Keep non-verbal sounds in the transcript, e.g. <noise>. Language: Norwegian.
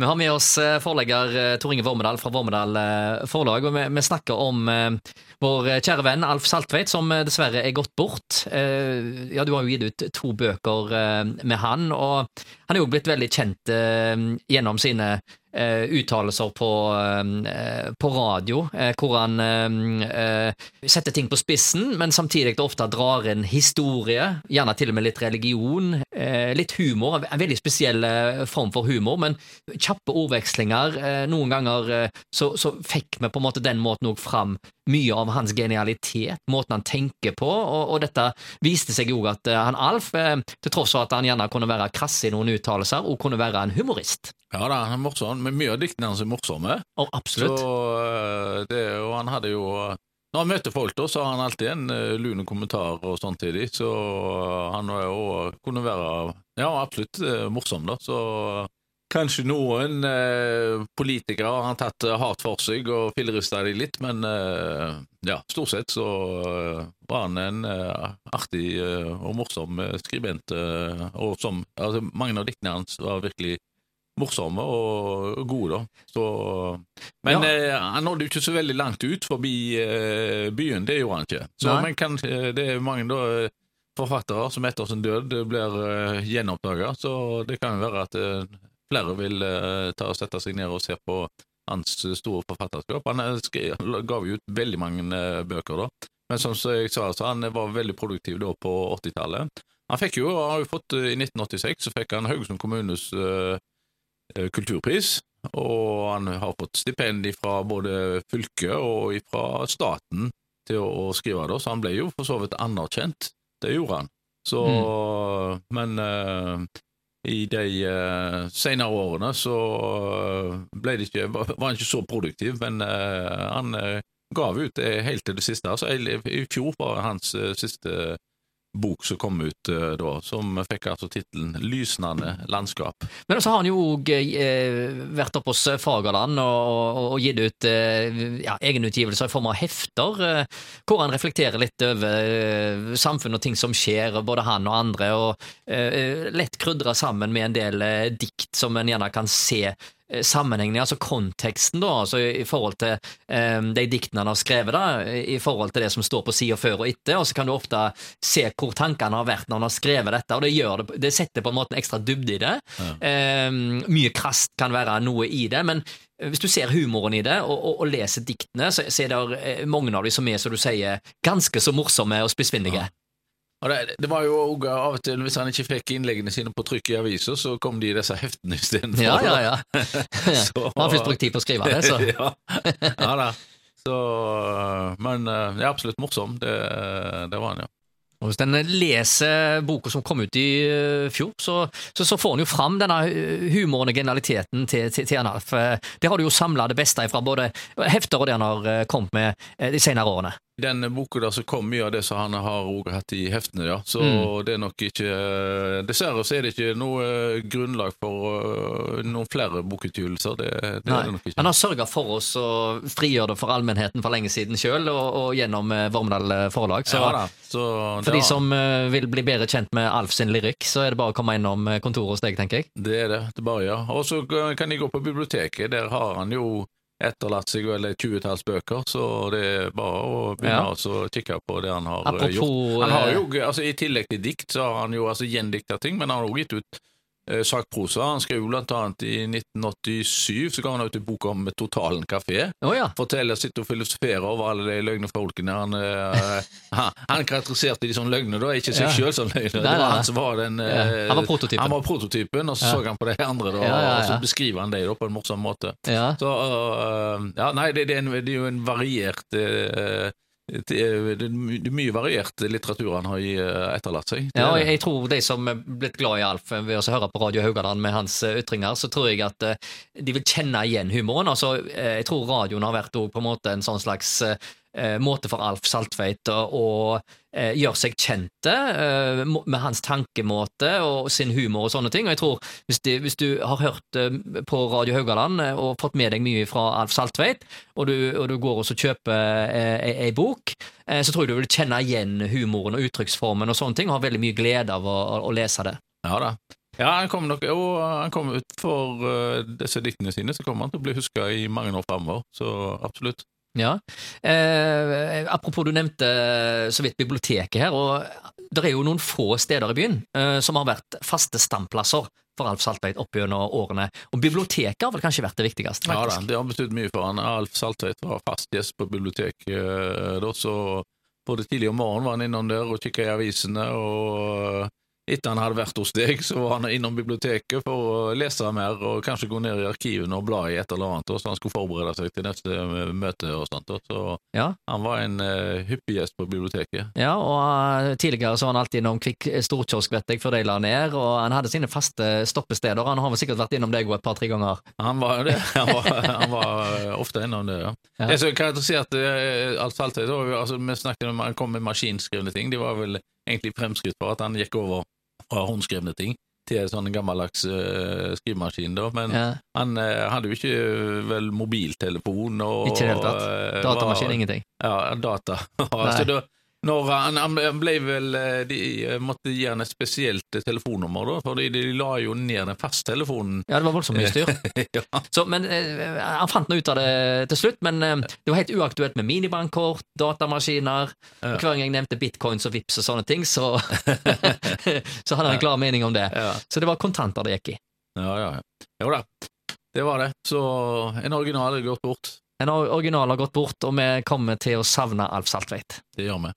Vi har med oss eh, forlegger eh, Tor Inge Vormedal fra Vormedal eh, forlag. og vi, snakker om vår kjære venn Alf Saltveit, som dessverre er gått bort. Ja, Du har jo gitt ut to bøker med han, og han er jo blitt veldig kjent gjennom sine uttalelser på, på radio, hvor han setter ting på spissen, men samtidig ofte drar inn historie, gjerne til og med litt religion, litt humor, en veldig spesiell form for humor, men kjappe ordvekslinger. noen ganger så, så, fikk vi på en måte den måten òg fram mye av hans genialitet, måten han tenker på, og, og dette viste seg jo at han Alf, til tross for at han gjerne kunne være krass i noen uttalelser, og kunne være en humorist. Ja da, han er morsom, men mye av diktene hans er morsomme. Oh, absolutt. Så, eh, det, og han hadde jo Når han møter folk, da, så har han alltid en uh, lune kommentar og sånn til dem, så uh, han var jo, kunne være ja, absolutt uh, morsom, da. Så kanskje noen politikere har han tatt hardt for seg og fillerista dem litt, men ja, stort sett så var han en artig og morsom skribent, og som altså, mange av diktene hans var virkelig morsomme og gode, da. Så, men ja. eh, han nådde jo ikke så veldig langt ut forbi eh, byen, det gjorde han ikke. Så, men kan, det er mange da, forfattere som etter sin død blir uh, gjenoppdaga, så det kan jo være at flere vil ta og sette seg ned og se på hans store forfatterskap. Han skrev, gav jo ut veldig mange bøker, da. Men som jeg sa, så han var veldig produktiv da på 80-tallet. Han fikk jo, har jo fått I 1986 så fikk han Haugesund kommunes Eh, kulturpris, og han har fått stipend fra både fylket og fra staten til å, skrive det, så han ble jo for så vidt anerkjent. Det gjorde han. Så, mm. Men uh, i de uh, senere årene så ble det ikke, var han ikke så produktiv, men uh, han gav ut helt til det siste. Altså, i, I fjor var hans siste bok som kom ut uh, da, som fikk altså tittelen 'Lysnende landskap'. Men så har han jo òg eh, vært oppe hos Fagerland og, og, og gitt ut eh, ja, egenutgivelser i form av hefter, eh, hvor han reflekterer litt over eh, samfunnet og ting som skjer, både han og andre, og eh, lett krydra sammen med en del dikt som en gjerne kan se Eh, sammenhengen, altså konteksten, da, altså i forhold til um, de diktene han har skrevet, da, i forhold til det som står på sida før og etter, og så kan du ofte se hvor tankene har vært når han har skrevet dette, og det, gjør det, det setter på en måte en ekstra dybde i det. Ja. Um, mye krast kan være noe i det, men hvis du ser humoren i det, og, og, og leser diktene, så, så, er det mange av dem som er, som du sier, ganske så morsomme og spissfindige. Ja. Det, det, var jo også av og til, Hvis han ikke fikk innleggene sine på trykk i aviser, så kom de i disse heftene istedenfor. Ja, ja, ja. <laughs> <laughs> så, han har først brukt tid på å skrive det, så. <laughs> ja. ja da. Så, men det er absolutt morsom. Det, det var han, ja. Og Hvis en leser boka som kom ut i fjor, så, så, så får en jo fram denne humoren og genialiteten til, til, til Arnalf. Det har du jo samla det beste fra både hefter og det han har kommet med de senere årene den boka der så kom mye av det som han har også hatt i heftene, ja. Så mm. det er nok ikke Dessverre så er det ikke noe eh, grunnlag for uh, noen flere bokutgivelser. Det, det er det nok ikke. Han har sørga for oss å frigjøre det for allmennheten for lenge siden sjøl, og, og, gjennom Vormedal forlag. Så, ja, så for de som vil bli bedre kjent med Alf sin lyrikk, så er det bare å komme innom kontoret hos deg, tenker jeg. Det er det. det er bare, ja. Og så kan de gå på biblioteket. Der har han jo etterlatt seg vel et tjuetalls bøker, så det er bare å begynne ja. å kikke på det han har eh, Apropos, gjort. Han har jo, eh, altså I tillegg til dikt så har han jo altså gjendikta ting, men han har også gitt ut sakprosa. Han skrev annet i 1987 så ga han ut en bok om Totalen kafé. Oh, ja. Forteller, sitter og filosoferer over alle de løgnefolkene. Han, uh, han, han karakteriserte de som løgner, da, ikke seg ja. sjøl som løgner. Det var han som var den ja. Han var prototypen. Han var prototypen, Og så så han på de andre, da, og så beskriver han dem på en morsom måte. Så, uh, ja, nei, det, det, er en, det, er jo en variert uh, det er, mye variert litteratur han har eh, etterlatt seg. Ja, og jeg tror de som er blitt glad i Alf ved å høre på Radio Haugaland med hans eh, ytringer, så tror jeg at eh, de vil kjenne igjen humoren. Altså, jeg tror radioen har vært på en måte en sånn slags eh, måte for Alf Saltveit å eh, gjøre seg kjente eh, med hans tankemåte og sin humor og sånne ting. Og jeg tror, hvis, de, hvis du har hørt eh, på Radio Haugaland eh, og fått med deg mye fra Alf Saltveit, og du, og du går og kjøper ei, bok, så tror jeg du vil kjenne igjen humoren og uttrykksformen og sånne ting, og har veldig mye glede av å, å lese det. Ja da. Ja, han kommer nok jo, han kom ut for disse diktene sine, så kommer han til å bli huska i mange år framover. Så absolutt. Ja. Eh, apropos, du nevnte så vidt biblioteket her, og det er jo noen få steder i byen eh, som har vært faste standplasser for Alf Saltveit opp gjennom årene. Og biblioteket har vel kanskje vært det viktigste? Ja da, det har betydd mye for han. Alf Saltveit var fast gjest på biblioteket Eh, da, så både tidlig om morgenen var han innom der og kikka i avisene, og etter han hadde vært hos deg, så var han innom biblioteket for å lese mer og kanskje gå ned i arkivene og bla i et eller annet, så han skulle forberede seg til neste eh, møte og sånt. Så Ja. han var en uh, hyppig gjest på biblioteket. Ja, og uh, tidligere så var han alltid innom Kvikk Storkiosk, vet jeg, før de la ned, og han hadde sine faste stoppesteder. Han har vel sikkert vært innom deg et par-tre ganger. Han var det. Han var, han var eh, ofte innom det, ja. Ja. Det som er karakterisert uh, Alf jo- altså, vi snakket om han kom med maskinskrevne ting, de var vel egentlig fremskritt for at han gikk over fra håndskrevne ting til en sånn gammeldags uh, skrivemaskin, da, men Ja. han uh, hadde jo ikke uh, vel mobiltelefon og Ikke i det hele tatt. Datamaskin, var- ingenting. Ja, data. <laughs> altså, da, når han, han ble vel eh, De eh, måtte gi han et spesielt eh, telefonnummer, da, fordi de la jo ned den fasttelefonen. Ja, det var voldsomt mye styr. <laughs> ja. Så, men Han fant noe ut av det til slutt, men det var helt uaktuelt med minibankkort, datamaskiner. Ja. Hver gang jeg nevnte bitcoins og vips og sånne ting, så, <laughs> <laughs> så hadde han en klar mening om det. Ja. Så det var kontanter det gikk i. Ja, ja, ja. Jo da, det var det. Så en original er gått bort. En original har gått bort, og vi kommer til å savne Alf Saltveit. Det gjør vi.